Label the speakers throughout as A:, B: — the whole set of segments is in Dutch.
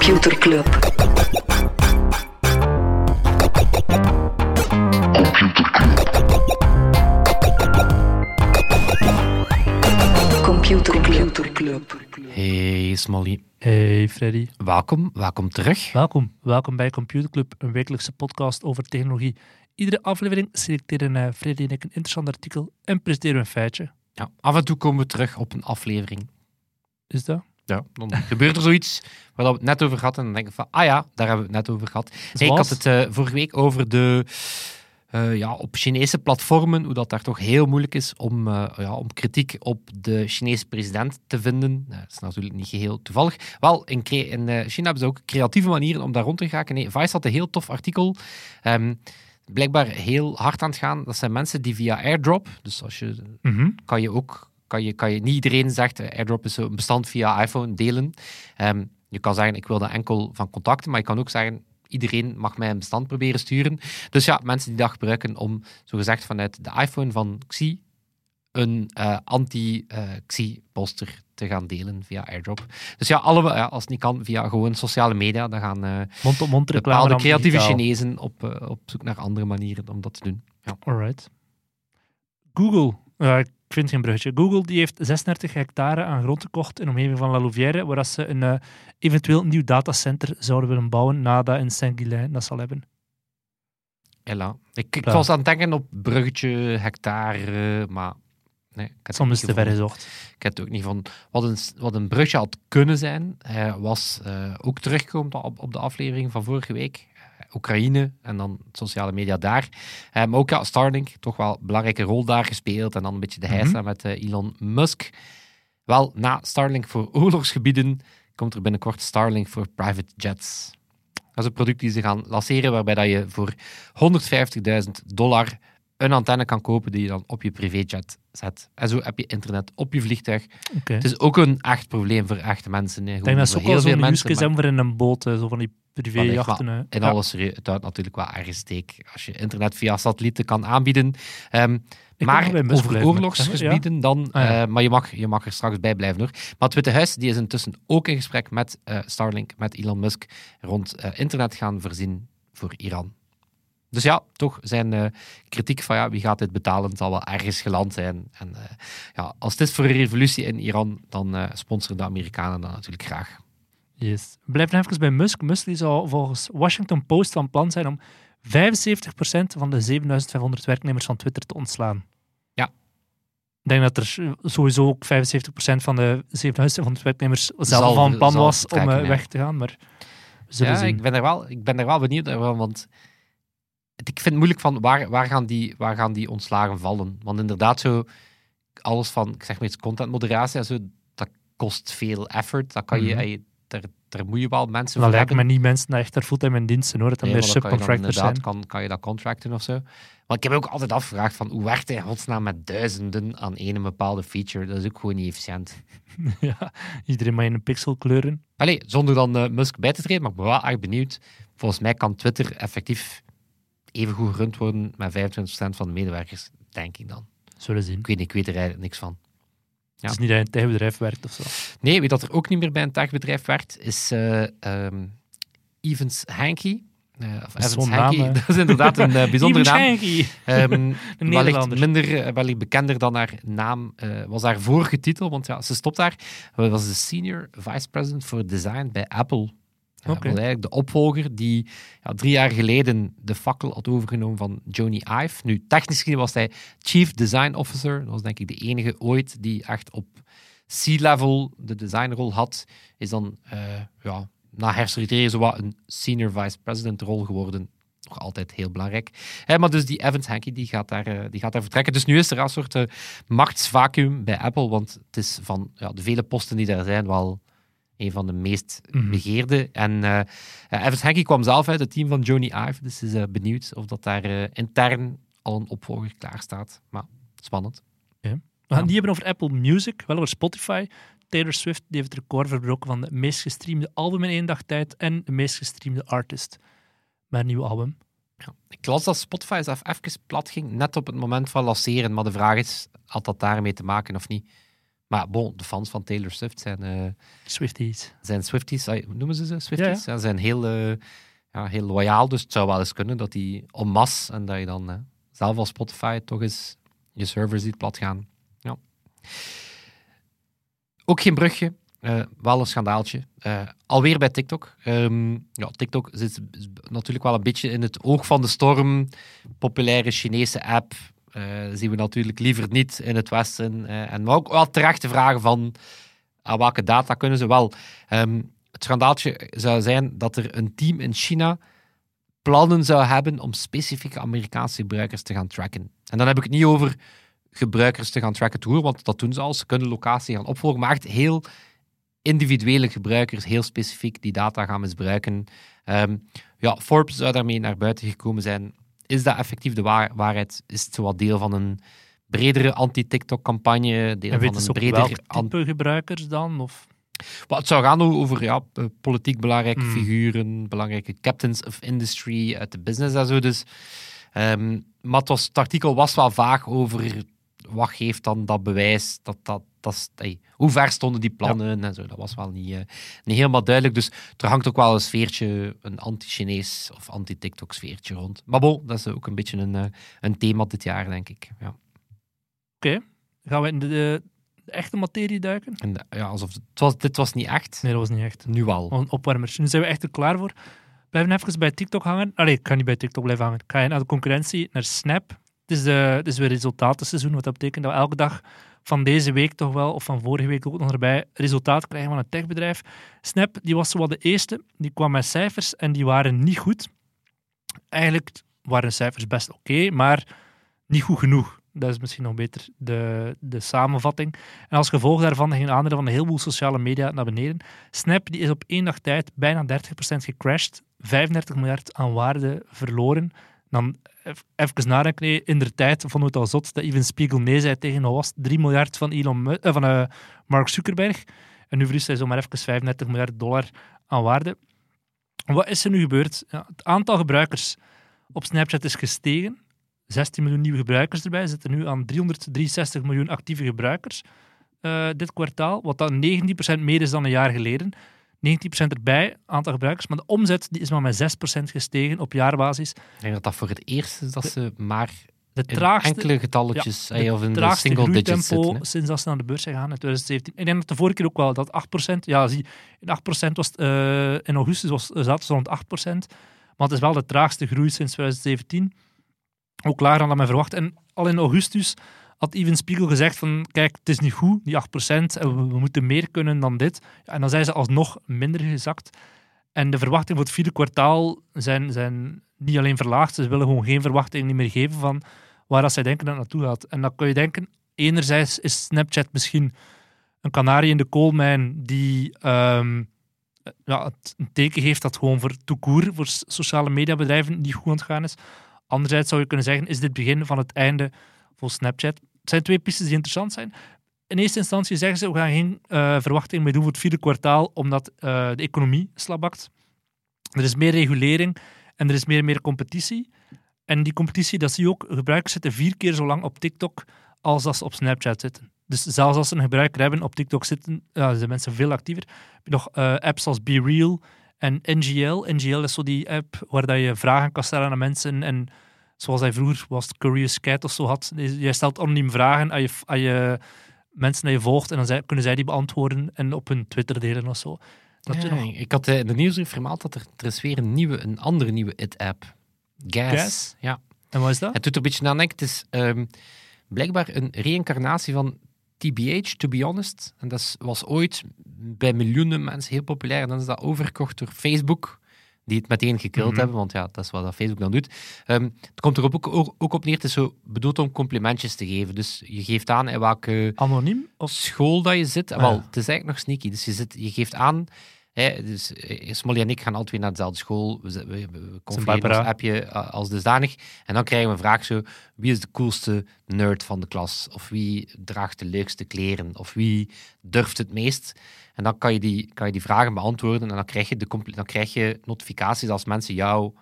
A: Computer Club. Computer Club.
B: Hey Smolly,
C: Hey Freddy,
B: welkom, welkom terug.
C: welkom. Welkom bij Computer Club, een wekelijkse podcast over technologie. Iedere aflevering selecteren eh, Freddy en ik een interessant artikel en presenteren we een feitje.
B: Ja, af en toe komen we terug op een aflevering.
C: Is dat?
B: Ja, dan gebeurt er zoiets waar we het net over hadden en dan denk ik van, ah ja, daar hebben we het net over gehad. Hey, ik had het eh, vorige week over de, eh, ja, op Chinese platformen, hoe dat daar toch heel moeilijk is om, eh, ja, om kritiek op de Chinese president te vinden. Nou, dat is natuurlijk niet geheel toevallig. Wel, in, in China hebben ze ook creatieve manieren om daar rond te geraken. Nee, Vice had een heel tof artikel. Ehm, blijkbaar heel hard aan het gaan. Dat zijn mensen die via airdrop, dus als je
C: Mhm.
B: kan je ook, kan je, kan je, niet iedereen zegt, eh, airdrop is een bestand via iPhone delen. Ehm, je kan zeggen, ik wil dat enkel van contacten, maar je kan ook zeggen, iedereen mag mij een bestand proberen sturen. Dus ja, mensen die dat gebruiken om, zogezegd vanuit de iPhone van Xi, een eh, anti-Xi-poster te gaan delen via airdrop. Dus ja, alle, ja, als het niet kan, via gewoon sociale media, dan gaan eh,
C: Mond-op-mond reclame.
B: bepaalde creatieve
C: digitaal.
B: Chinezen op, eh, op zoek naar andere manieren om dat te doen. Ja.
C: Alright. Google. Ja, ik vind geen bruggetje. Google die heeft 36 hectare aan grond gekocht in de omgeving van La Louvière, waar dat ze een eh, eventueel nieuw datacenter zouden willen bouwen na dat in Saint-Guilain dat zal hebben.
B: Hela. Ik, ik was aan het denken op bruggetje, hectare, maar nee,
C: Soms is te ver gezocht.
B: Ik heb het ook niet van wat een, wat een brugje had kunnen zijn, eh, was eh, ook teruggekomen op, op de aflevering van vorige week. Oekraïne en dan sociale media daar. Eh, maar ook ja, Starlink, toch wel een belangrijke rol daar gespeeld. En dan een beetje de heisa met eh, Elon Musk. Wel, na Starlink voor oorlogsgebieden komt er binnenkort Starlink voor private jets. Dat is een product die ze gaan lanceren, waarbij dat je voor 150.000 dollar een antenne kan kopen die je dan op je privéjet zet. En zo heb je internet op je vliegtuig. Het is ook een echt probleem voor echte mensen.
C: Ik denk dat ze ook wel
B: heel veel
C: zo'n
B: mensen.
C: hebben voor in een boot, zo van die privéjachten.
B: Maar
C: hè.
B: In
C: Ja.
B: alle serie, het houdt natuurlijk wel ergens steek als je internet via satellieten kan aanbieden. Ehm, maar over oorlogsgebieden dan,
C: Ah, ja.
B: eh, maar je mag, je mag er straks bij blijven hoor. Maar het Witte Huis die is intussen ook in gesprek met eh, Starlink, met Elon Musk, rond eh, internet gaan voorzien voor Iran. Dus ja, toch zijn kritiek van ja, wie gaat dit betalen, zal wel ergens geland zijn. En ja, als het is voor een revolutie in Iran, dan sponsoren de Amerikanen dat natuurlijk graag.
C: Yes. Blijven even bij Musk. Musk die zou volgens Washington Post van plan zijn om 75% van de 7500 werknemers van Twitter te ontslaan.
B: Ja.
C: Ik denk dat er sowieso ook 75% van de 7500 werknemers zelf
B: Zal-
C: van plan was om eh, weg te gaan, maar
B: ja,
C: zien.
B: ik ben, er wel, ik ben er wel benieuwd naar, want het- ik vind het moeilijk van waar, waar, gaan die, waar gaan die ontslagen vallen. Want inderdaad, zo alles van, ik zeg maar iets, contentmoderatie en zo, dat kost veel effort. Dat kan je,
C: Mhm.
B: je- daar, daar moet je wel mensen
C: Dan
B: voor
C: lijken me
B: hebben.
C: niet mensen die echt daar fulltime in dienst zijn, hoor. Dan
B: Nee,
C: meer
B: dan kan
C: subcontractors zijn.
B: kan, kan je dat contracten of zo. Want ik heb me ook altijd afgevraagd van, hoe werkt hij in godsnaam met duizenden aan één bepaalde feature? Dat is ook gewoon niet efficiënt.
C: ja, iedereen maar in een pixel kleuren.
B: Allee, zonder dan eh, Musk bij te treden, maar ik ben wel echt benieuwd. Volgens mij kan Twitter effectief even goed gerund worden met 25% van de medewerkers, denk ik dan.
C: Zullen zien.
B: Ik weet, ik weet er eigenlijk niks van. Ja.
C: Het is niet dat je in een techbedrijf werkt of zo.
B: Nee, wie dat er ook niet meer bij een techbedrijf werkt, is eh, ehm, Evans Hankey. Eh, of
C: Dat is
B: Evans
C: hè.
B: dat is inderdaad een eh, bijzondere naam. Ehm
C: Een
B: wellicht minder, wellicht bekender dan haar naam was haar vorige titel, want ja, ze stopt daar. Ze was de senior vice president voor design bij Apple. Was eigenlijk de opvolger die ja, drie jaar geleden de fakkel had overgenomen van Joni Ive. Nu, technisch gezien was hij chief design officer. Dat was denk ik de enige ooit die echt op C-level de designrol had. Is dan eh, ja, na herstructureren zo wat een senior vice president rol geworden nog altijd heel belangrijk. Maar dus die Evans Hankey die gaat, daar, eh, die gaat daar vertrekken. Dus nu is er een soort eh, machtsvacuum bij Apple, want het is van ja, de vele posten die daar zijn wel een van de meest
C: Mhm.
B: begeerde. En eh, Evans kwam zelf uit het team van Joni Ive, dus is eh, benieuwd of dat daar intern al een opvolger klaar staat. Maar spannend.
C: We gaan het niet hebben over Apple Music, wel over Spotify. Taylor Swift die heeft het record verbroken van de meest gestreamde album in één dag tijd en de meest gestreamde artist. Met een nieuw album.
B: Ja. Ik las dat Spotify zelf even plat ging, net op het moment van lanceren. Maar de vraag is, had dat daarmee te maken of niet? Maar bon, de fans van Taylor Swift zijn, eh,
C: Swifties.
B: zijn Swifties. hoe noemen ze ze? Swifties? Ja, zijn heel, eh, ja, heel loyaal. Dus het zou wel eens kunnen dat die en masse en dat je dan eh, zelf als Spotify toch eens je server ziet platgaan. Ja. Ook geen brugje. wel een schandaaltje. Alweer bij TikTok. Ehm, ja, TikTok zit natuurlijk wel een beetje in het oog van de storm. Populaire Chinese app. Eh, zien we natuurlijk liever niet in het Westen. eh, en maar ook wel terecht te vragen van aan welke data kunnen ze wel. Ehm, het schandaaltje zou zijn dat er een team in China plannen zou hebben om specifieke Amerikaanse gebruikers te gaan tracken. En dan heb ik het niet over gebruikers te gaan tracken toer, want dat doen ze al. Ze kunnen locatie gaan opvolgen, maar echt heel individuele gebruikers, heel specifiek die data gaan misbruiken. Ehm, ja, Forbes zou daarmee naar buiten gekomen zijn. Is dat effectief de waar- waarheid? Is het zo wat deel van een bredere anti-TikTok-campagne? Deel
C: En
B: van een breder
C: type gebruikers dan? Of...
B: maar het zou gaan over ja, eh, politiek belangrijke
C: Hmm.
B: figuren, belangrijke captains of industry uit de business en zo. Dus, Ehm, maar het, was, het artikel was wel vaag over wat geeft dan dat bewijs. Dat, dat, dat, hoe ver stonden die plannen en zo. Dat was wel niet, eh, niet helemaal duidelijk. Dus er hangt ook wel een sfeertje, een anti-Chinees of anti-TikTok sfeertje rond. Maar bon, dat is ook een beetje een, eh, een thema dit jaar, denk ik. Ja.
C: Gaan we in de, de, de echte materie duiken?
B: En, ja, alsof het, het was, dit was niet echt.
C: Nee, dat was niet echt.
B: Nu al.
C: Een opwarmers. Nu zijn we echt er klaar voor. Blijven even bij TikTok hangen. Allee, ik kan niet bij TikTok blijven hangen. Ik ga naar de concurrentie, naar Snap. Het is, de, het is weer resultatenseizoen, wat dat betekent dat we elke dag van deze week toch wel, of van vorige week ook nog erbij, resultaat krijgen van een techbedrijf. Snap, die was wel de eerste. Die kwam met cijfers en die waren niet goed. Eigenlijk waren de cijfers best oké, maar niet goed genoeg. Dat is misschien nog beter de, de samenvatting. En als gevolg daarvan ging aandelen van een heleboel sociale media naar beneden. Snap die is op één dag tijd bijna 30% gecrashed. 35 miljard aan waarde verloren. Dan even nadenken. In de tijd vonden we het al zot dat Even Spiegel nee zei tegen wat was het, 3 miljard van, Elon, eh, van eh, Mark Zuckerberg. En nu verliest hij zomaar even 35 miljard dollar aan waarde. Wat is er nu gebeurd? Ja, het aantal gebruikers op Snapchat is gestegen. 16 miljoen nieuwe gebruikers erbij. Zitten nu aan 363 miljoen actieve gebruikers eh, dit kwartaal. Wat dan 19% meer is dan een jaar geleden. 19% erbij, aantal gebruikers. Maar de omzet die is maar met 6% gestegen op jaarbasis.
B: Ik denk dat dat voor het eerst is dat ze maar
C: De
B: in
C: traagste,
B: enkele getalletjes
C: ja,
B: eh, of in de single digits
C: groeitempo
B: zitten. hè.
C: sinds dat ze naar de beurs zijn gegaan in 2017. Ik denk dat de vorige keer ook wel dat 8%, ja, zie, in 8% was het, eh, in augustus was, zaten ze rond 8%. Maar het is wel de traagste groei sinds 2017. Ook lager dan dat men verwacht. En al in augustus had Even Spiegel gezegd van, kijk, het is niet goed, die 8%, en we, moeten meer kunnen dan dit. En dan zijn ze alsnog minder gezakt. En de verwachtingen voor het vierde kwartaal zijn, zijn niet alleen verlaagd, ze willen gewoon geen verwachtingen meer geven van waar dat zij denken dat het naartoe gaat. En dan kun je denken, enerzijds is Snapchat misschien een kanarie in de koolmijn die ehm, ja, het een teken geeft dat gewoon voor toekoer, voor sociale mediabedrijven, niet goed aan het gaan is. Anderzijds zou je kunnen zeggen, is dit het begin van het einde voor Snapchat? Het zijn twee pistes die interessant zijn. In eerste instantie zeggen ze, we gaan geen eh verwachtingen meer doen voor het vierde kwartaal, omdat eh, de economie slabakt. Er is meer regulering en er is meer en meer competitie. En die competitie, dat zie je ook, gebruikers zitten vier keer zo lang op TikTok als dat ze op Snapchat zitten. Dus zelfs als ze een gebruiker hebben op TikTok zitten, zijn mensen veel actiever. Heb je nog eh, apps als Be Real en NGL. NGL is zo die app waar dat je vragen kan stellen aan mensen. En zoals hij vroeger was, Curious Cat of zo had. Je stelt anoniem vragen aan je, aan je mensen die je volgt en dan zij- kunnen zij die beantwoorden en op hun Twitter delen of zo. Dat
B: Ja,
C: nog
B: Ik had eh, in de nieuwsbrief vermeld dat er, er is weer een, nieuwe, een andere nieuwe it-app. Gas.
C: Gas?
B: Ja.
C: En wat is dat?
B: Het doet er een beetje aan denken. Het is ehm, blijkbaar een reïncarnatie van TBH, to be honest. En dat was ooit bij miljoenen mensen heel populair. En dan is dat overgekocht door Facebook, die het meteen gekild
C: Mhm.
B: hebben, want ja, dat is wat dat Facebook dan doet. Ehm, het komt er ook, ook, ook op neer, het is zo bedoeld om complimentjes te geven. Dus je geeft aan in welke
C: Anoniem?
B: of school dat je zit.
C: Ah,
B: Wel,
C: ja.
B: het is eigenlijk nog sneaky. Dus je, zit, je geeft aan. Hè, dus eh, Smolly en ik gaan altijd weer naar dezelfde school. We, we, we, ons appje eh, als dusdanig. En dan krijgen we een vraag zo: wie is de coolste nerd van de klas? Of wie draagt de leukste kleren? Of wie durft het meest? En dan kan je die, kan je die vragen beantwoorden. En dan krijg je, de, dan krijg je notificaties als mensen jou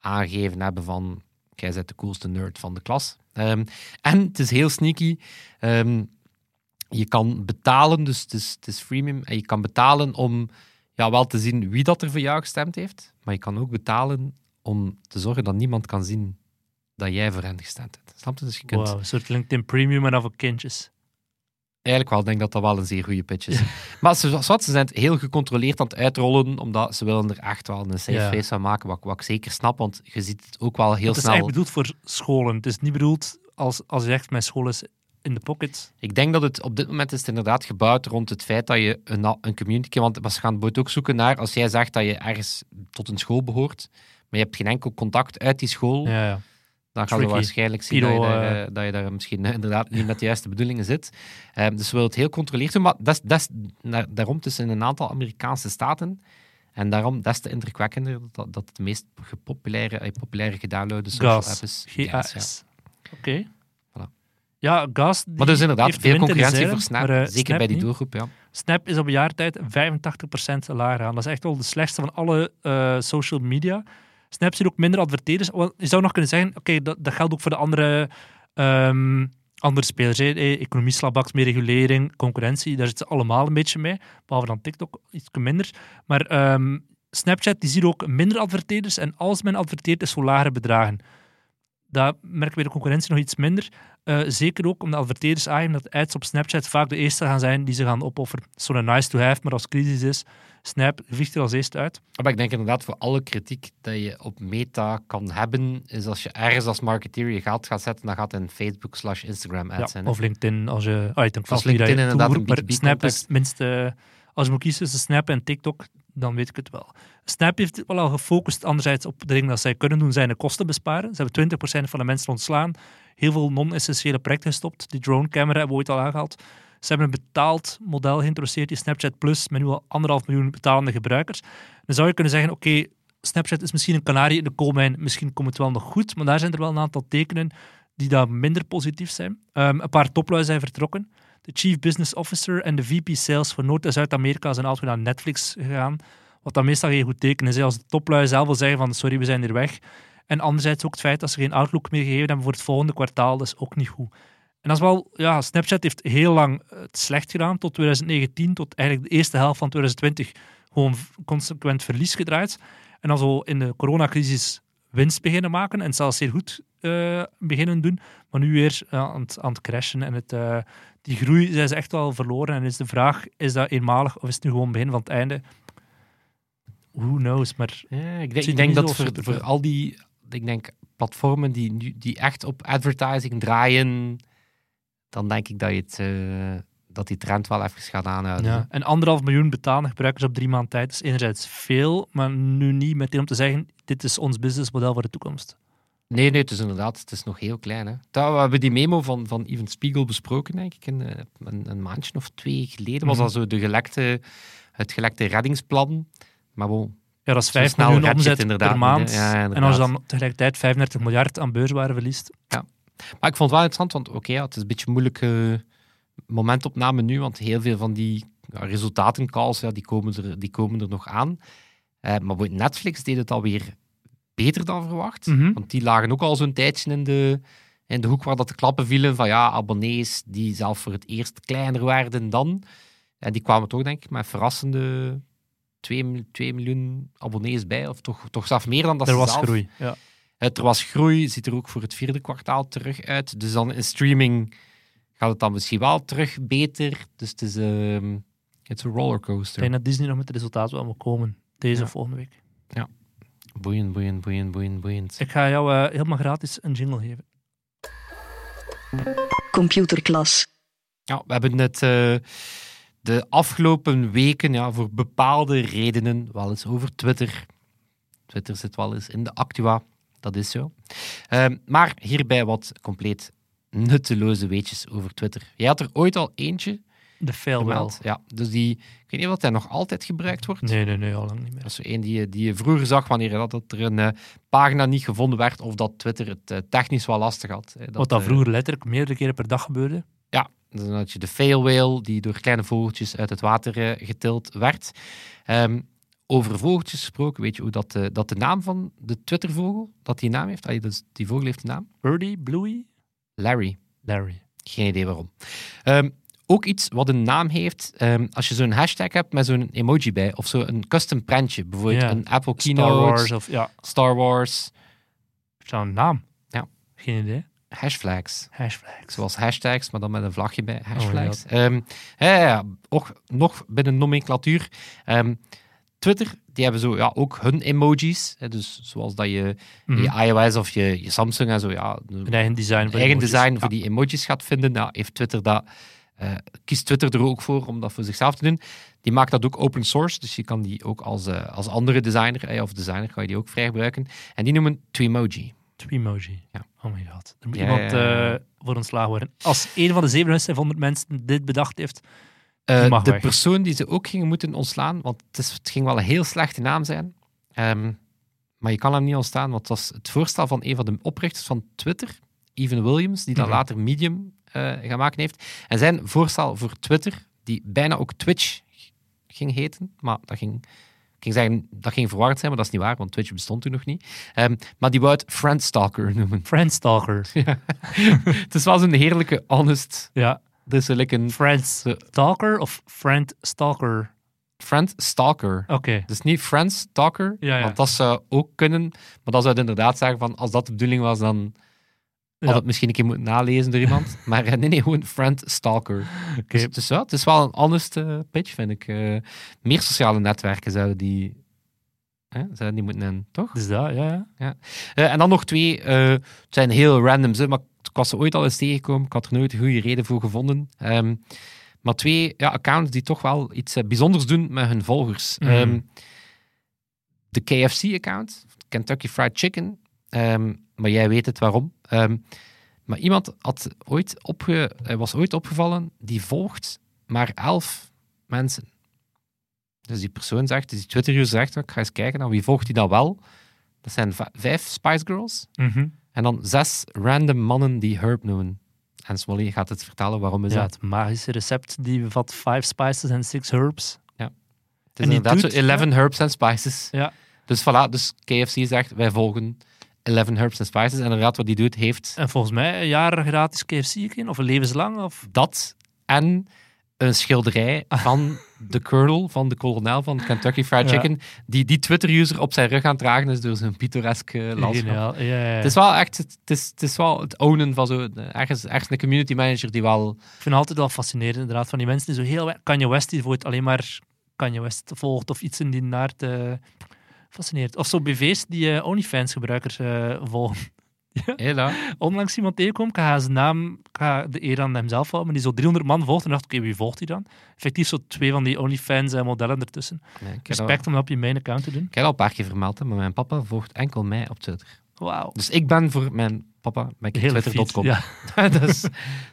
B: aangegeven hebben van jij bent de coolste nerd van de klas. Ehm, en het is heel sneaky. Ehm, je kan betalen, dus het is, het is freemium, en je kan betalen om ja, wel te zien wie dat er voor jou gestemd heeft, maar je kan ook betalen om te zorgen dat niemand kan zien dat jij voor hen gestemd hebt. Snap je? Dus je kunt
C: Wow, een soort LinkedIn Premium en dan voor kindjes.
B: eigenlijk wel, ik denk dat dat wel een zeer goede pitch is. maar ze, ze zijn het heel gecontroleerd aan het uitrollen, omdat ze willen er echt wel een safe
C: Ja.
B: space van maken, wat, wat ik zeker snap, want je ziet het ook wel heel
C: het is
B: snel.
C: eigenlijk bedoeld voor scholen. Het is niet bedoeld als, als je zegt, mijn school is in de pocket.
B: Ik denk dat het op dit moment is het inderdaad gebouwd rond het feit dat je een, een community... Want ze gaan bijvoorbeeld ook zoeken naar... Als jij zegt dat je ergens tot een school behoort, maar je hebt geen enkel contact uit die school,
C: Ja, ja.
B: dan gaan we waarschijnlijk zien dat, je daar,
C: eh,
B: eh, dat je daar misschien eh, inderdaad niet met de juiste bedoelingen zit. Ehm, dus we willen het heel controleerd doen. Maar dat dat daarom tussen een aantal Amerikaanse staten... En daarom, dat is te indrukwekkender, dat, dat het meest populaire gedownloade social app is. Gas, ja.
C: Oké. Ja, Gas.
B: Maar dus inderdaad, veel concurrentie voor Snap,
C: maar, eh,
B: zeker
C: Snap
B: bij die doelgroep, ja.
C: Snap is op een jaar tijd 85% lager gaan. Dat is echt wel de slechtste van alle eh, social media. Snap ziet ook minder adverteerders. Je zou nog kunnen zeggen, oké, dat, dat geldt ook voor de andere, ehm, andere spelers. hè. Eh, Economie slabaks, meer regulering, concurrentie, daar zitten ze allemaal een beetje mee. Behalve dan TikTok, iets minder. Maar ehm, Snapchat die ziet ook minder adverteerders. En als men adverteert, is voor lagere bedragen. Dat merken we de concurrentie nog iets minder. Eh, zeker ook omdat adverteerders aangeven dat ads op Snapchat vaak de eerste gaan zijn die ze gaan opofferen. Zo'n nice to have, maar als crisis is, Snap vliegt er als eerste uit.
B: Maar ik denk inderdaad voor alle kritiek dat je op Meta kan hebben, is als je ergens als marketeer je geld gaat zetten, dan gaat het in Facebook slash Instagram ads
C: Ja,
B: zijn. hè.
C: of LinkedIn, als je... Ah, ik denk
B: Als LinkedIn inderdaad een
C: maar
B: B2B
C: Snap is minste... Als je moet kiezen tussen Snap en TikTok, dan weet ik het wel. Snap heeft wel al gefocust anderzijds op de dingen dat zij kunnen doen, zijn de kosten besparen. Ze hebben 20% van de mensen ontslaan. Heel veel non-essentiële projecten gestopt. Die drone-camera hebben we ooit al aangehaald. Ze hebben een betaald model geïntroduceerd, die Snapchat Plus, met nu al anderhalf miljoen betalende gebruikers. Dan zou je kunnen zeggen, oké, Snapchat is misschien een kanarie in de koolmijn, misschien komt het wel nog goed, maar daar zijn er wel een aantal tekenen die daar minder positief zijn. Ehm, een paar toplui zijn vertrokken. De Chief Business Officer en de VP Sales voor Noord- en Zuid-Amerika zijn altijd naar Netflix gegaan. Wat dan meestal geen goed teken is. Als de toplui zelf wil zeggen van sorry, we zijn hier weg. En anderzijds ook het feit dat ze geen outlook meer gegeven hebben voor het volgende kwartaal, dat is ook niet goed. En dat is wel, ja, Snapchat heeft heel lang het slecht gedaan, tot 2019, tot eigenlijk de eerste helft van 2020 gewoon consequent verlies gedraaid. En dan zo in de coronacrisis winst beginnen maken en zelfs zeer goed eh, beginnen doen. Maar nu weer eh, aan, het, aan het crashen. En het, eh, die groei zijn ze echt wel verloren. En is de vraag, is dat eenmalig of is het nu gewoon begin van het einde? Who knows, maar
B: Ja, ik denk, ik denk dat voor, voor al die ik denk, platformen die, nu- die echt op advertising draaien, dan denk ik dat, je het, dat die trend wel even gaat aanhouden.
C: Ja. En anderhalf miljoen betalende gebruikers op drie maanden tijd is enerzijds veel, maar nu niet meteen om te zeggen, dit is ons businessmodel voor de toekomst.
B: Nee, nee, het is inderdaad, het is nog heel klein. Hè. Dat, we hebben die memo van, van Even Spiegel besproken, denk ik, een, eh, een, een maandje of twee geleden. Was
C: Mhm.
B: dat zo de gelekte, het gelekte reddingsplan. Maar bon,
C: Ja, dat is
B: Zo
C: 5
B: snel
C: miljoen
B: het
C: omzet
B: inderdaad
C: per maand.
B: Ja, ja,
C: en als je dan tegelijkertijd 35 miljard aan beurswaarde verliest.
B: Maar ik vond het wel interessant, want oké, ja, het is een beetje een moeilijke momentopname nu, want heel veel van die ja, resultatencalls, ja, die, komen er, die komen er nog aan. Eh, maar Netflix deed het alweer beter dan verwacht.
C: Mhm.
B: Want die lagen ook al zo'n tijdje in de, in de hoek waar dat de klappen vielen van ja, abonnees die zelf voor het eerst kleiner werden dan. En die kwamen toch, denk ik, met verrassende 2, 2 miljoen abonnees bij, of toch, toch zelfs meer dan dat
C: er was
B: zelf
C: groei. Ja.
B: het, er was groei, ziet er ook voor het vierde kwartaal terug uit. Dus dan in streaming gaat het dan misschien wel terug beter. Dus het is, ehm, het is een
C: Ik
B: rollercoaster.
C: denk dat Disney nog met het resultaat wel moet komen. Deze
B: Ja.
C: of volgende week.
B: Boeiend, boeiend, boeiend, boeiend, boeiend.
C: Ik ga jou eh, helemaal gratis een jingle geven.
A: Computerklas.
B: Ja, we hebben het eh, de afgelopen weken ja, voor bepaalde redenen wel eens over Twitter. Twitter zit wel eens in de actua, dat is zo. Ehm, maar hierbij wat compleet nutteloze weetjes over Twitter. Jij had er ooit al eentje
C: De
B: gemeld. Ja, dus die, ik weet niet of hij nog altijd gebruikt wordt.
C: Nee, nee, nee, al lang niet meer.
B: Dat is zo één die, je- die je vroeger zag wanneer dat dat er een eh, pagina niet gevonden werd of dat Twitter het eh, technisch wel lastig had. hè.
C: Wat dat
B: eh,
C: vroeger letterlijk meerdere keren per dag gebeurde.
B: ja, dan had je de fail whale die door kleine vogeltjes uit het water getild werd. Ehm, over vogeltjes gesproken, weet je hoe dat, eh, dat de naam van de Twittervogel, dat die naam heeft? Allee, dus die vogel heeft een naam?
C: Birdie, Bluey,
B: Larry.
C: Larry.
B: Geen idee waarom. Ehm, ook iets wat een naam heeft. Ehm, als je zo'n hashtag hebt met zo'n emoji bij, of zo een custom prentje, bijvoorbeeld een Apple
C: Star
B: Keynote,
C: Wars of ja,
B: Star Wars,
C: heeft dat een naam?
B: Ja.
C: Geen idee.
B: hashflags.
C: Hashflags.
B: Zoals hashtags, maar dan met een vlagje bij.
C: Oh
B: Hashflags. Ehm, ja, ja, ja, ook nog binnen nomenclatuur. Ehm, Twitter, die hebben zo ja, ook hun emojis. Hè, dus zoals dat je
C: Mhm.
B: je iOS of je, je Samsung en zo, ja,
C: Een eigen design. voor
B: eigen design
C: Ja.
B: voor die emojis gaat vinden. Nou, heeft Twitter dat, eh, kiest Twitter er ook voor om dat voor zichzelf te doen. Die maakt dat ook open source, dus je kan die ook als, eh, als andere designer eh, of designer kan je die ook vrij gebruiken. En die noemen Tweemoji.
C: Tweemoji.
B: Ja.
C: Oh my god. Er moet
B: Ja,
C: iemand
B: ja, ja.
C: voor ontslagen worden. Als een van de 700 mensen dit bedacht heeft, mag
B: de
C: weg.
B: persoon die ze ook gingen moeten ontslaan, want het, is, het ging wel een heel slechte naam zijn. Ehm, maar je kan hem niet ontstaan, want het was het voorstel van een van de oprichters van Twitter, Evan Williams, die dan
C: Mhm.
B: later Medium eh maken heeft. En zijn voorstel voor Twitter, die bijna ook Twitch ging heten, maar dat ging, ik ging zeggen, dat ging verwarrend zijn, maar dat is niet waar, want Twitch bestond toen nog niet. Ehm, maar die wou het Friendstalker noemen.
C: Friendstalker.
B: het is wel zo'n heerlijke, honest,
C: Ja.
B: dus like een
C: Friendstalker of Friendstalker?
B: Friendstalker.
C: Oké.
B: Dus niet Friends Talker,
C: Ja, ja.
B: want dat zou ook kunnen. Maar dat zou het inderdaad zeggen van, als dat de bedoeling was, dan had het misschien een keer moeten nalezen door iemand. maar eh, nee, nee, gewoon Friend Stalker. Dus, dus ja, het is wel een honest eh, pitch, vind ik. Eh, meer sociale netwerken zouden die, hè, die moeten hebben, toch?
C: Dus dat, ja. ja.
B: En dan nog twee, het zijn heel randoms, hè, maar ik was ze ooit al eens tegengekomen. Ik had er nooit een goede reden voor gevonden. Ehm, maar twee ja, accounts die toch wel iets bijzonders doen met hun volgers.
C: Mhm.
B: Ehm, de KFC-account, Kentucky Fried Chicken. Ehm, maar jij weet het waarom. Ehm, maar iemand had ooit opge, hij was ooit opgevallen, die volgt maar elf mensen. Dus die persoon zegt, dus die Twitter-user zegt, ik ga eens kijken naar wie volgt die dan wel. Dat zijn vijf Spice Girls.
C: Mhm.
B: En dan zes random mannen die Herb noemen. En Smolly gaat het vertellen waarom is
C: ja,
B: dat.
C: het magische recept die bevat 5 spices en 6 herbs.
B: Het is
C: en
B: inderdaad
C: doet-
B: zo 11 herbs and spices.
C: Ja.
B: Dus voilà, dus KFC zegt, wij volgen 11 herbs and spices. En inderdaad, wat die doet, heeft
C: En volgens mij een jaar gratis KFC of een levenslang. Of...
B: dat en een schilderij van de colonel, van de kolonel van Kentucky Fried
C: Ja.
B: Chicken, die die Twitter-user op zijn rug aan het dragen is door zijn pittoresk eh, landschap.
C: Ja, ja.
B: Het is wel echt, het is, het is wel het ownen van zo, ergens, ergens een community manager die wel
C: Ik vind het altijd wel fascinerend, inderdaad, van die mensen die zo heel... Kanye West, die bijvoorbeeld alleen maar Kanye West volgt, of iets in die naart. eh fascinerend. Of zo BV's die eh, OnlyFans-gebruikers eh, volgen.
B: Hela.
C: Onlangs iemand tegenkwam, ik ga zijn naam, ik ga de eer aan hemzelf houden, maar die zo 300 man volgt. En dacht, oké, wie volgt hij dan? Effectief zo twee van die OnlyFans-modellen ertussen.
B: Nee, ik, heb dat,
C: Respect om dat op je main account te doen.
B: ik heb al een paar keer vermeld, hè, maar mijn papa volgt enkel mij op Twitter.
C: Wauw.
B: Dus ik ben voor mijn papa ben ik
C: De hele
B: Twitter.com.
C: Ja.
B: dat, is,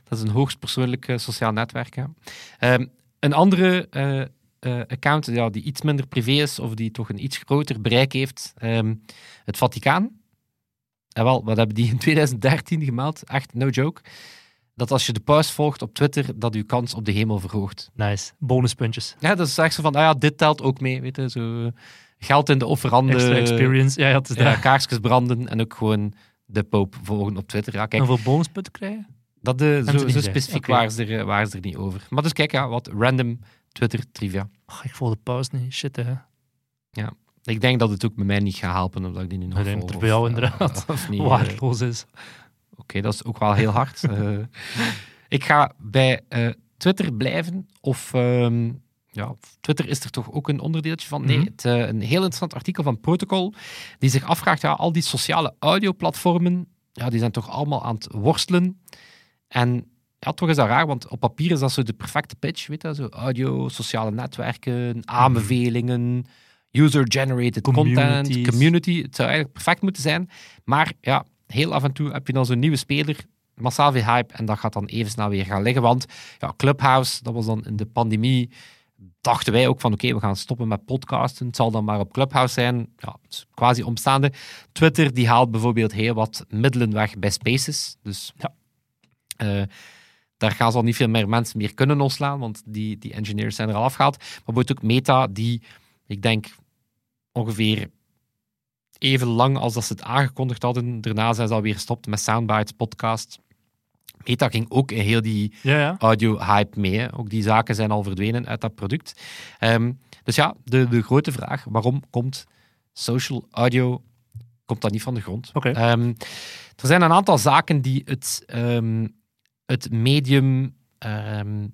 B: dat is een hoogst persoonlijk eh, sociaal netwerk. Ehm, een andere eh, eh, account ja, die iets minder privé is, of die toch een iets groter bereik heeft, ehm, het Vaticaan. En wel, wat hebben die in 2013 gemeld? Echt, no joke. Dat als je de paus volgt op Twitter, dat uw kans op de hemel verhoogt.
C: Nice. Bonuspuntjes.
B: Ja, dat is echt zo van, ah ja, dit telt ook mee. Weet je, zo, geld in de offerande.
C: Extra experience. Ja, het is
B: Ja,
C: dat.
B: kaarsjes branden en ook gewoon de pope volgen op Twitter. Ja, kijk,
C: Hoeveel bonuspunten krijgen?
B: dat de, zo, zo specifiek
C: Oké.
B: waren, ze er, eh, waren ze er niet over. Maar dus kijk, ja, wat random Twitter trivia.
C: Oh, ik volg de pauze niet. Shit, hè.
B: Ik denk dat het ook met mij niet gaat helpen, omdat ik die nu nog
C: denk
B: volg.
C: bij jou
B: eh,
C: inderdaad
B: of niet. eh,
C: Waardeloos is.
B: Oké, dat is ook wel heel hard. Eh, ik ga bij Twitter blijven. Of ehm, ja, Twitter is er toch ook een onderdeeltje van. Nee,
C: Mhm.
B: het, een heel interessant artikel van Protocol. Die zich afvraagt, ja, al die sociale audioplatformen, ja, die zijn toch allemaal aan het worstelen. En ja, toch is dat raar, want op papier is dat zo de perfecte pitch. Weet je, zo audio, sociale netwerken, aanbevelingen, user-generated content, community. Het zou eigenlijk perfect moeten zijn. Maar ja, heel af en toe heb je dan zo'n nieuwe speler, massaal veel hype, en dat gaat dan even snel weer gaan liggen. Want ja, Clubhouse, dat was dan in de pandemie, dachten wij ook van oké, we gaan stoppen met podcasten. Het zal dan maar op Clubhouse zijn. Ja, is quasi omstaande. Twitter, die haalt bijvoorbeeld heel wat middelen weg bij Spaces. Dus
C: Ja.
B: eh, daar gaan ze al niet veel meer mensen meer kunnen ontslaan, want die, die engineers zijn er al afgehaald. Maar bijvoorbeeld ook Meta, die, ik denk, ongeveer even lang als dat ze het aangekondigd hadden. Daarna zijn ze alweer gestopt met Soundbites podcast. Meta ging ook in heel die
C: Ja, ja.
B: audio-hype mee. hè. Ook die zaken zijn al verdwenen uit dat product. Ehm, dus ja, de, de grote vraag, waarom komt social audio komt dat niet van de grond?
C: Oké.
B: Ehm, er zijn een aantal zaken die het, ehm, het medium ehm,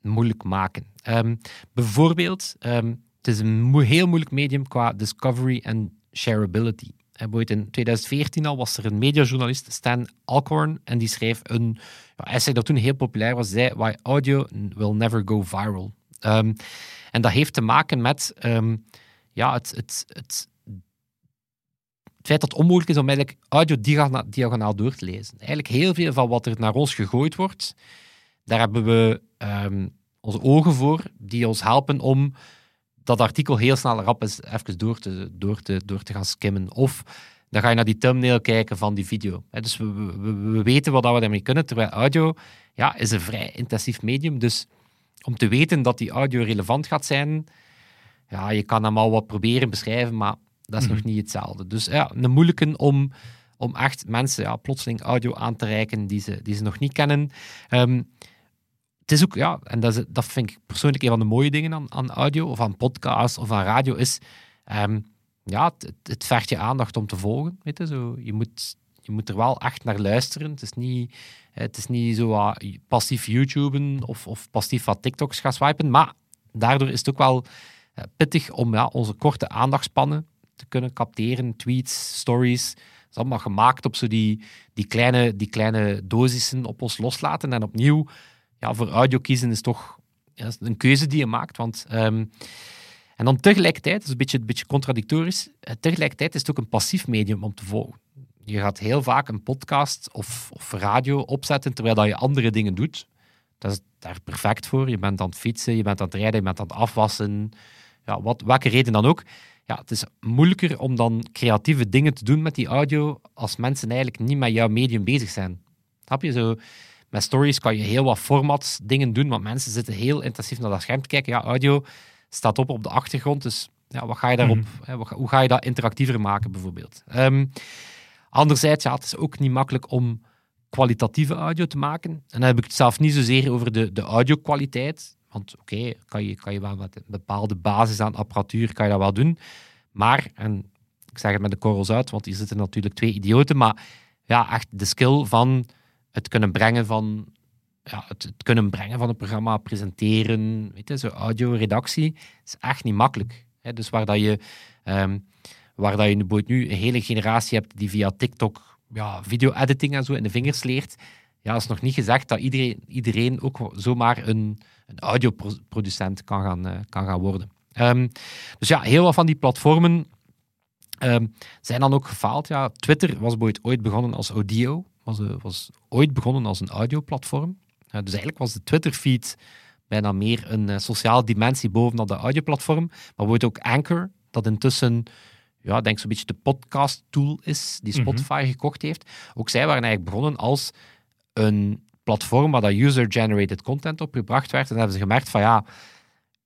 B: moeilijk maken. Ehm, bijvoorbeeld, ehm, het is een heel moeilijk medium qua discovery en shareability. In 2014 al was er een mediajournalist, Stan Alcorn, en die schreef een essay dat toen heel populair was, zei Why Audio Will Never Go Viral. En dat heeft te maken met ja, het, het, het, het feit dat het onmogelijk is om eigenlijk audio diagonaal, door te lezen. Eigenlijk heel veel van wat er naar ons gegooid wordt, daar hebben we ehm, onze ogen voor, die ons helpen om dat artikel heel snel rap eens even door te, door, te, door te gaan skimmen. Of dan ga je naar die thumbnail kijken van die video. Dus we- we weten wat we daarmee kunnen, terwijl audio ja, is een vrij intensief medium. Dus om te weten dat die audio relevant gaat zijn, ja, je kan hem al wat proberen beschrijven, maar dat is nog niet hetzelfde. Dus ja, een moeilijke om, om echt mensen ja, plotseling audio aan te reiken die ze, die ze nog niet kennen. Ehm, het is ook, ja, en dat, is, dat vind ik persoonlijk een van de mooie dingen aan, aan audio, of aan podcast, of aan radio, is ehm, ja, het, het- vergt je aandacht om te volgen. Weet je, zo, je, moet, je moet er wel echt naar luisteren. Het is niet, het is niet zo wat passief YouTuben of, of passief wat TikToks gaan swipen, maar daardoor is het ook wel eh, pittig om ja, onze korte aandachtspannen te kunnen capteren. Tweets, stories. Dat is allemaal gemaakt op zo die, die, kleine, die kleine dosissen op ons loslaten. En opnieuw, ja, voor audio kiezen is toch ja, een keuze die je maakt. Want, ehm, en dan tegelijkertijd, dat is een beetje, een beetje contradictorisch, eh, tegelijkertijd is het ook een passief medium om te volgen. Je gaat heel vaak een podcast of, of radio opzetten terwijl dat je andere dingen doet. Dat is daar perfect voor. Je bent aan het fietsen, je bent aan het rijden, je bent aan het afwassen. Ja, wat, welke reden dan ook. Ja, het is moeilijker om dan creatieve dingen te doen met die audio als mensen eigenlijk niet met jouw medium bezig zijn. Snap je? Zo, met stories kan je heel wat formats dingen doen, want mensen zitten heel intensief naar dat scherm te kijken. Ja, audio staat op op de achtergrond, dus ja, wat ga je daarop, ga- hoe ga je dat interactiever maken bijvoorbeeld? Ehm, anderzijds, ja, het is ook niet makkelijk om kwalitatieve audio te maken. En dan heb ik het zelf niet zozeer over de, de audio-kwaliteit. Want oké, kan, je, kan je wel met een bepaalde basis aan apparatuur kan je dat wel doen. Maar, en ik zeg het met de korrels uit, want hier zitten natuurlijk twee idioten, maar ja, echt de skill van het kunnen brengen van ja, het, kunnen brengen van een programma, presenteren, weet je, zo audio-redactie, is echt niet makkelijk. Hè? Dus waar dat je, ehm, waar dat je nu een hele generatie hebt die via TikTok ja, video-editing en zo in de vingers leert, ja, is nog niet gezegd dat iedereen, iedereen ook zomaar een, een audioproducent kan gaan, eh, kan gaan worden. Ehm, dus ja, heel wat van die platformen ehm, zijn dan ook gefaald. Ja, Twitter was ooit begonnen als audio, was, eh, was ooit begonnen als een audioplatform. Uh, dus eigenlijk was de Twitter-feed bijna meer een uh, sociale dimensie bovenop de audioplatform. Maar bijvoorbeeld ook Anchor, dat intussen ja, ik denk zo'n beetje de podcast-tool is die Spotify mm -hmm. gekocht heeft. Ook zij waren eigenlijk begonnen als een platform waar dat user-generated content op gebracht werd. En dan hebben ze gemerkt van ja,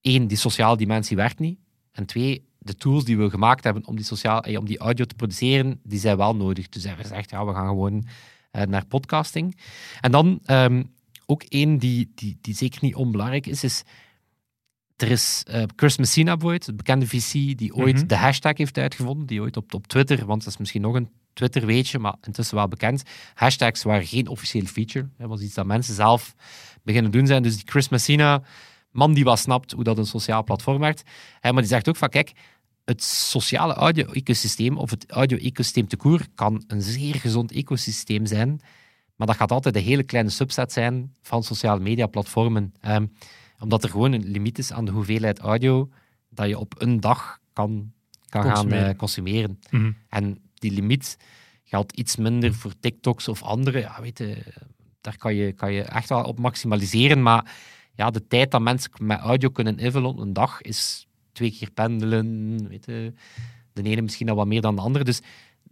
B: één, die sociale dimensie werkt niet. En twee, de tools die we gemaakt hebben om die, sociaal, om die audio te produceren, die zijn wel nodig. Dus hebben gezegd, ja, we gaan gewoon uh, naar podcasting. En dan um, ook één die, die, die zeker niet onbelangrijk is, is er is uh, Chris Messina bijvoorbeeld, het bekende VC, die ooit mm -hmm. de hashtag heeft uitgevonden, die ooit op, op Twitter, want dat is misschien nog een Twitter weetje, maar intussen wel bekend. Hashtags waren geen officieel feature. Dat was iets dat mensen zelf beginnen doen zijn. Dus die Chris Messina, man die wel snapt hoe dat een sociaal platform werkt. Maar die zegt ook van, kijk, het sociale audio-ecosysteem of het audio-ecosysteem te koer kan een zeer gezond ecosysteem zijn, maar dat gaat altijd een hele kleine subset zijn van sociale media-platformen. Um, omdat er gewoon een limiet is aan de hoeveelheid audio dat je op een dag kan, kan consumeren. gaan uh, consumeren. Mm -hmm. En die limiet geldt iets minder voor TikToks of andere. Ja, weet je, daar kan je, kan je echt wel op maximaliseren. Maar ja, de tijd dat mensen met audio kunnen invullen een dag is twee keer pendelen. Weet je, de ene misschien al wat meer dan de andere. Dus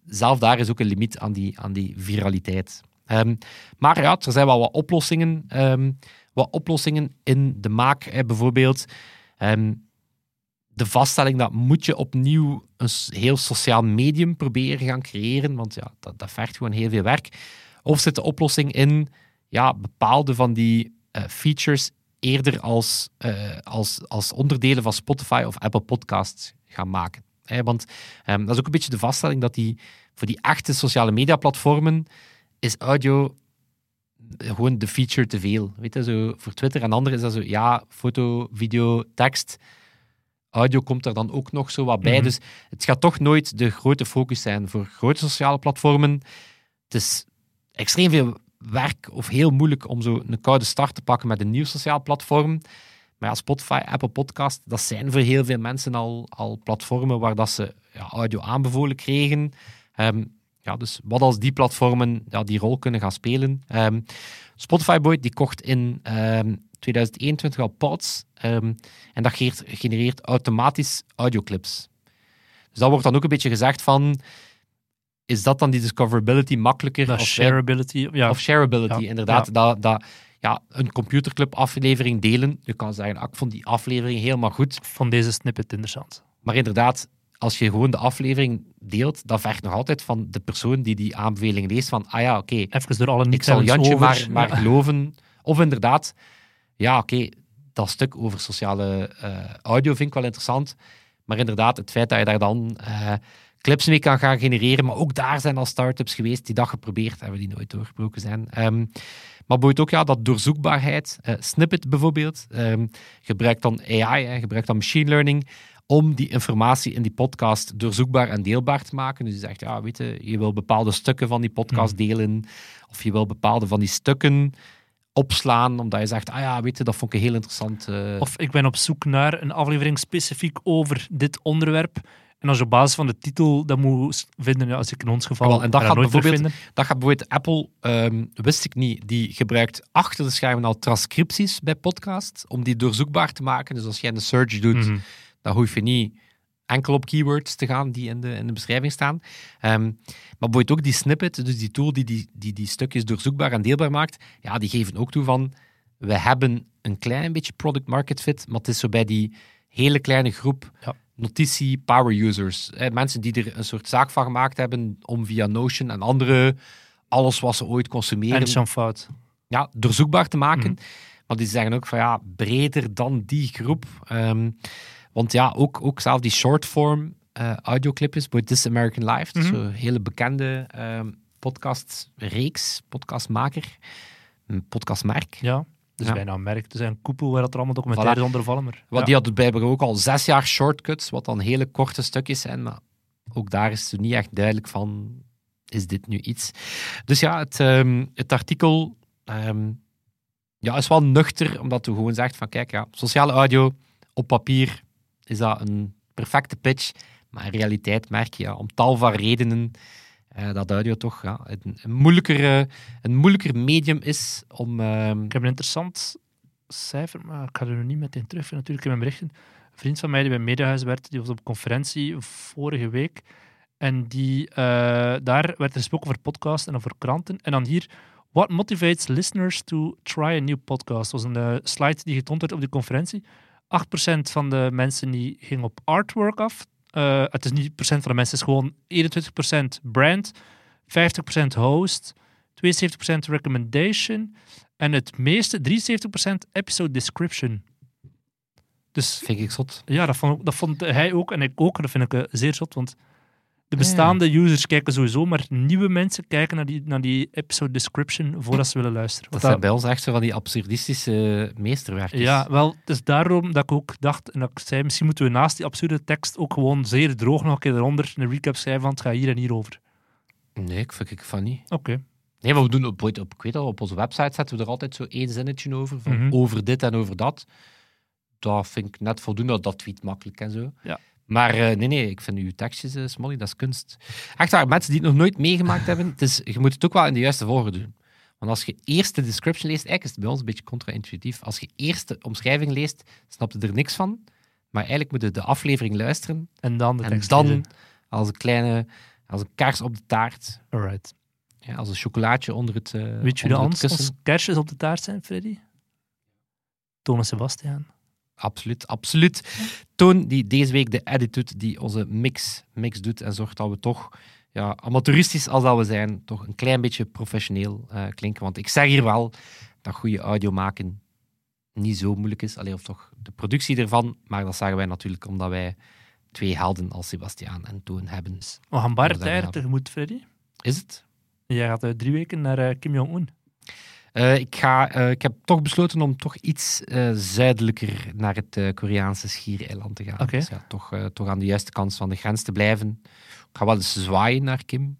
B: zelf daar is ook een limiet aan die, aan die viraliteit. Um, maar ja, er zijn wel wat oplossingen. Um, wat oplossingen in de maak. Bijvoorbeeld um, de vaststelling dat moet je opnieuw een heel sociaal medium proberen gaan creëren, want ja, dat, dat vergt gewoon heel veel werk. Of zit de oplossing in ja, bepaalde van die eh, features eerder als, eh, als, als onderdelen van Spotify of Apple Podcasts gaan maken. Hè, want ehm, dat is ook een beetje de vaststelling dat die, voor die echte sociale media platformen is audio gewoon de feature te veel. Weet je, zo voor Twitter en anderen is dat zo, ja, foto, video, tekst. Audio komt er dan ook nog zo wat bij.
C: Mhm.
B: Dus het gaat toch nooit de grote focus zijn voor grote sociale platformen. Het is extreem veel werk of heel moeilijk om zo een koude start te pakken met een nieuw sociaal platform. Maar ja, Spotify, Apple Podcast, dat zijn voor heel veel mensen al, al platformen waar dat ze ja, audio aanbevolen kregen. Ehm, ja, dus wat als die platformen ja, die rol kunnen gaan spelen. Ehm, Spotify Boy die kocht in ehm, 2021 al Pods ehm, en dat geert- genereert automatisch audioclips. Dus dat wordt dan ook een beetje gezegd van, is dat dan die discoverability makkelijker wij-
C: shareability. Ja,
B: of shareability,
C: Ja,
B: inderdaad. Dat, dat, ja, een computerclub aflevering delen. Je kan zeggen, ah, ik vond die aflevering helemaal goed.
C: van deze snippet interessant.
B: Maar inderdaad, als je gewoon de aflevering deelt, dat vergt nog altijd van de persoon die die aanbeveling leest van, ah ja, oké,
C: Even door alle
B: ik zal
C: niet
B: Jantje
C: over.
B: maar, maar
C: Ja.
B: geloven. Of inderdaad, ja, oké, dat stuk over sociale eh, audio vind ik wel interessant. Maar inderdaad, het feit dat je daar dan eh, clips mee kan gaan genereren. Maar ook daar zijn al start-ups geweest die dat geprobeerd hebben, die nooit doorgebroken zijn. Ehm, maar bijvoorbeeld ook ja, dat doorzoekbaarheid. eh, Snippet bijvoorbeeld. ehm, gebruikt dan AI, hè, gebruikt dan machine learning om die informatie in die podcast doorzoekbaar en deelbaar te maken. Dus je zegt, ja, weet je, je wil bepaalde stukken van die podcast delen, of je wil bepaalde van die stukken opslaan, omdat je zegt, ah ja, weet je, dat vond ik heel interessant. eh,
C: Of ik ben op zoek naar een aflevering specifiek over dit onderwerp. En als je op basis van de titel dat moet vinden, ja, als ik in ons geval
B: Wel, en dat
C: ga
B: gaat bijvoorbeeld-. Dat gaat bijvoorbeeld Apple, ehm, wist ik niet, die gebruikt achter de schermen al transcripties bij podcast, om die doorzoekbaar te maken. Dus als jij een search doet,
C: Mhm.
B: dan hoef je niet enkel op keywords te gaan die in de, in de beschrijving staan. Ehm, maar bijvoorbeeld ook die snippet, dus die tool die die, die die stukjes doorzoekbaar en deelbaar maakt, ja, die geven ook toe van, we hebben een klein beetje product market fit, maar het is zo bij die hele kleine groep
C: Ja.
B: notitie power users. Hè, mensen die er een soort zaak van gemaakt hebben om via Notion en andere, alles wat ze ooit consumeren,
C: En Jean Fout.
B: ja, doorzoekbaar te maken.
C: Mhm.
B: Maar die zeggen ook van ja, breder dan die groep. Ehm, want ja, ook, ook zelf die shortform eh audioclipjes, bij This American Life,
C: Mhm.
B: zo'n hele bekende ehm podcastreeks, podcastmaker, een podcastmerk.
C: Ja, dus
B: Ja.
C: bijna een merk. Er zijn een koepel waar dat er allemaal documentaires onder vallen. Maar,
B: Wat
C: ja.
B: Die had blijkbaar ook al zes jaar shortcuts, wat dan hele korte stukjes zijn, maar ook daar is het niet echt duidelijk van, is dit nu iets? Dus ja, het, ehm, het artikel ehm, ja, is wel nuchter, omdat we gewoon zegt van, kijk, ja, sociale audio op papier is dat een perfecte pitch, maar in realiteit merk je ja, om tal van redenen eh, dat audio toch ja, een, een, moeilijker, een moeilijker medium is om... ehm,
C: Ik heb een interessant cijfer, maar ik ga er nu niet meteen terugvinden natuurlijk in mijn berichten. Een vriend van mij die bij Mediahuis werkte, die was op een conferentie vorige week. En die, eh, daar werd er gesproken over podcasts en over kranten. En dan hier, what motivates listeners to try a new podcast? Dat was een eh, slide die getoond werd op die conferentie. 8% van de mensen die ging op artwork af. Eh, het is niet procent van de mensen, het is gewoon 21% brand, 50% host, 72% recommendation en het meeste, 73% episode description. Dus
B: vind ik zot.
C: ja, dat vond, dat vond hij ook en ik ook. En dat vind ik eh, zeer zot, want de bestaande users kijken sowieso, maar nieuwe mensen kijken naar die, naar die episode description voordat ze willen luisteren.
B: Dat
C: Wat
B: zijn bij ons echt zo van die absurdistische meesterwerkjes.
C: ja, wel, het is daarom dat ik ook dacht, en dat ik zei, misschien moeten we naast die absurde tekst ook gewoon zeer droog nog een keer eronder een recap schrijven van het gaat hier en hier over.
B: Nee, ik vind ik van niet.
C: Oké.
B: Nee, maar we doen op, op, ik weet al, op onze website zetten we er altijd zo één zinnetje over. Van
C: Mhm.
B: Over dit en over dat. Dat vind ik net voldoende. Dat tweet makkelijk en zo.
C: Ja.
B: Maar eh, nee, nee, ik vind uw tekstjes, eh, Smolly, dat is kunst. Echt waar, mensen die het nog nooit meegemaakt hebben, het is, je moet het ook wel in de juiste volgorde doen. Want als je eerst de description leest, eigenlijk is het bij ons een beetje contra-intuïtief. Als je eerst de omschrijving leest, snap je er niks van. Maar eigenlijk moet je de aflevering luisteren.
C: En dan de
B: En
C: tekst
B: dan,
C: lezen.
B: als een kleine, als een kaars op de taart,
C: Alright.
B: ja, als een chocolaatje onder het, eh
C: Weet je wie de ons, ons kerstjes op de taart zijn, Freddy? Toon en Sebastiaan.
B: Absoluut, absoluut. Toon, die deze week de edit doet, die onze mix, mix doet en zorgt dat we toch ja, amateuristisch als dat we zijn, toch een klein beetje professioneel eh, klinken. Want ik zeg hier wel dat goede audio maken niet zo moeilijk is. Alleen of toch de productie ervan. Maar dat zeggen wij natuurlijk omdat wij twee helden als Sebastiaan en Toon hebben.
C: We gaan tijden
B: we.
C: tegemoet, Freddy.
B: Is het?
C: Jij gaat drie weken naar eh, Kim Jong-un.
B: Eh, ik, ga, eh, ik heb toch besloten om toch iets eh, zuidelijker naar het Koreaanse schiereiland te gaan.
C: Oké.
B: Dus ja, toch, toch aan de juiste kant van de grens te blijven. Ik ga wel eens zwaaien naar Kim,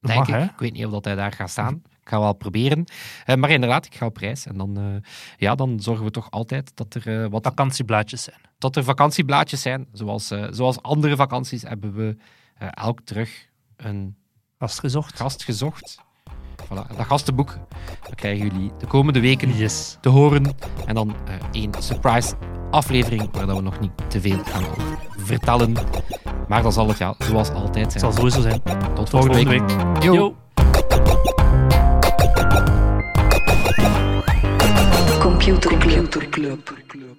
B: denk
C: mag,
B: ik.
C: hè?
B: Ik weet niet of dat hij daar gaat staan. Ik ga wel proberen. Maar inderdaad, ik ga op reis. En dan, ja, dan zorgen we toch altijd dat er, wat,
C: Vakantieblaadjes zijn.
B: dat er vakantieblaadjes zijn. Zoals, zoals andere vakanties hebben we elk terug een
C: Vast gezocht.
B: gast gezocht. Voilà, dat gastenboek dat krijgen jullie de komende weken
C: Yes.
B: te horen. En dan eh één surprise aflevering waar dat we nog niet te veel gaan over vertellen. Maar dan zal het ja, zoals altijd
C: Het
B: zijn.
C: zal sowieso zijn.
B: Tot
C: Tot volgende week.
B: Yo.
C: Yo.
A: Computer Club. Computer Club.